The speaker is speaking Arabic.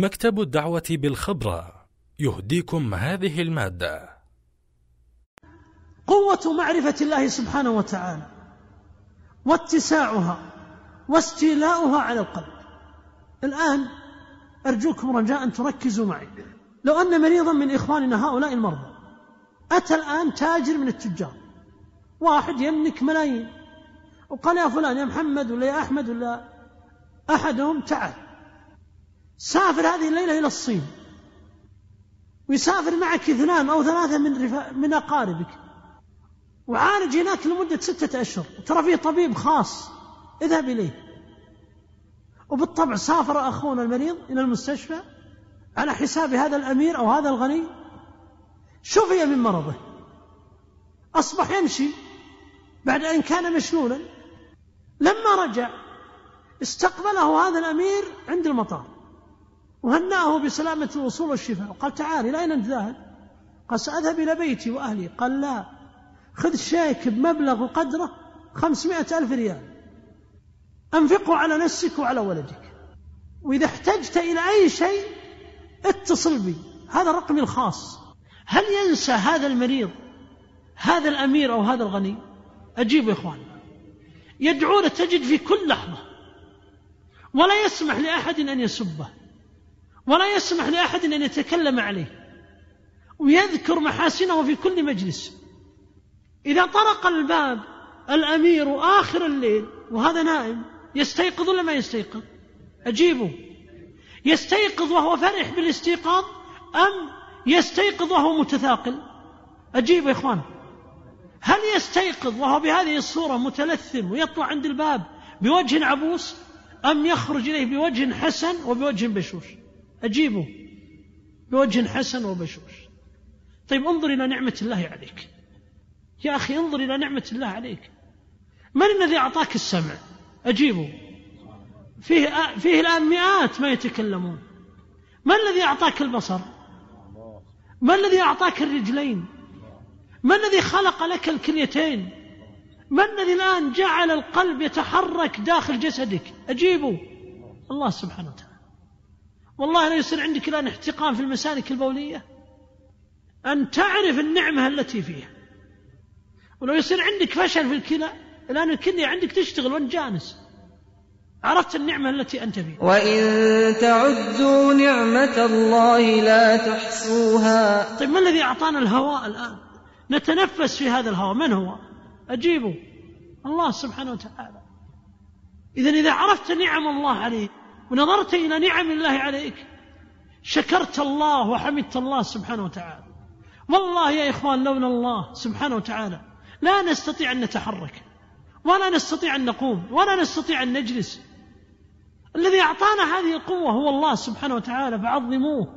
مكتب الدعوة بالخبرة. يهديكم هذه المادة. قوة معرفة الله سبحانه وتعالى واتساعها واستيلاؤها على القلب. الآن أرجوكم رجاء تركزوا معي. لو أن مريضا من إخواننا هؤلاء المرضى أتى الآن تاجر من التجار واحد يملك ملايين وقال يا فلان يا محمد ولا يا أحمد ولا أحدهم تعال. سافر هذه الليلة إلى الصين. ويسافر معك اثنان أو ثلاثة من رفا... من أقاربك. وعالج هناك لمدة ستة أشهر. ترى فيه طبيب خاص. اذهب إليه. وبالطبع سافر أخونا المريض إلى المستشفى على حساب هذا الأمير أو هذا الغني. شفي من مرضه. أصبح يمشي بعد أن كان مشلولا. لما رجع استقبله هذا الأمير عند المطار. وهنأه بسلامة الوصول والشفاء وقال تعال إلى أين ذاهب قال سأذهب إلى بيتي وأهلي. قال لا. خذ شيك بمبلغ قدره خمسمائة ألف ريال. أنفقه على نفسك وعلى ولدك. وإذا احتجت إلى أي شيء اتصل بي. هذا رقمي الخاص. هل ينسى هذا المريض هذا الأمير أو هذا الغني؟ أجيب يا إخوان. يدعون تجد في كل لحظة. ولا يسمح لأحد أن يسبه. ولا يسمح لأحد أن يتكلم عليه ويذكر محاسنه في كل مجلس. إذا طرق الباب الأمير آخر الليل وهذا نائم يستيقظ ولا ما يستيقظ؟ أجيبه. يستيقظ وهو فرح بالاستيقاظ أم يستيقظ وهو متثاقل؟ أجيب يا إخوان. هل يستيقظ وهو بهذه الصورة متلثم ويطلع عند الباب بوجه عبوس أم يخرج إليه بوجه حسن وبوجه بشوش؟ أجيبه بوجه حسن وبشوش. طيب انظر إلى نعمة الله عليك. يا أخي انظر إلى نعمة الله عليك. من الذي أعطاك السمع؟ أجيبه. فيه, فيه الآن مئات ما يتكلمون. ما الذي أعطاك البصر؟ ما الذي أعطاك الرجلين؟ ما الذي خلق لك الكليتين؟ ما الذي الآن جعل القلب يتحرك داخل جسدك؟ أجيبه. الله سبحانه وتعالى. والله لا يصير عندك الآن احتقان في المسالك البولية. أن تعرف النعمة التي فيها. ولو يصير عندك فشل في الكلى الآن الكلية عندك تشتغل وانت جالس عرفت النعمة التي أنت فيها. وإن تعدوا نعمة الله لا تحصوها. طيب ما الذي أعطانا الهواء الآن؟ نتنفس في هذا الهواء. من هو؟ أجيبه. الله سبحانه وتعالى. إذا إذا عرفت نعم الله عليك ونظرت إلى نعم الله عليك. شكرت الله وحمدت الله سبحانه وتعالى. والله يا إخوان لولا الله سبحانه وتعالى لا نستطيع أن نتحرك ولا نستطيع أن نقوم ولا نستطيع أن نجلس. الذي أعطانا هذه القوة هو الله سبحانه وتعالى فعظموه.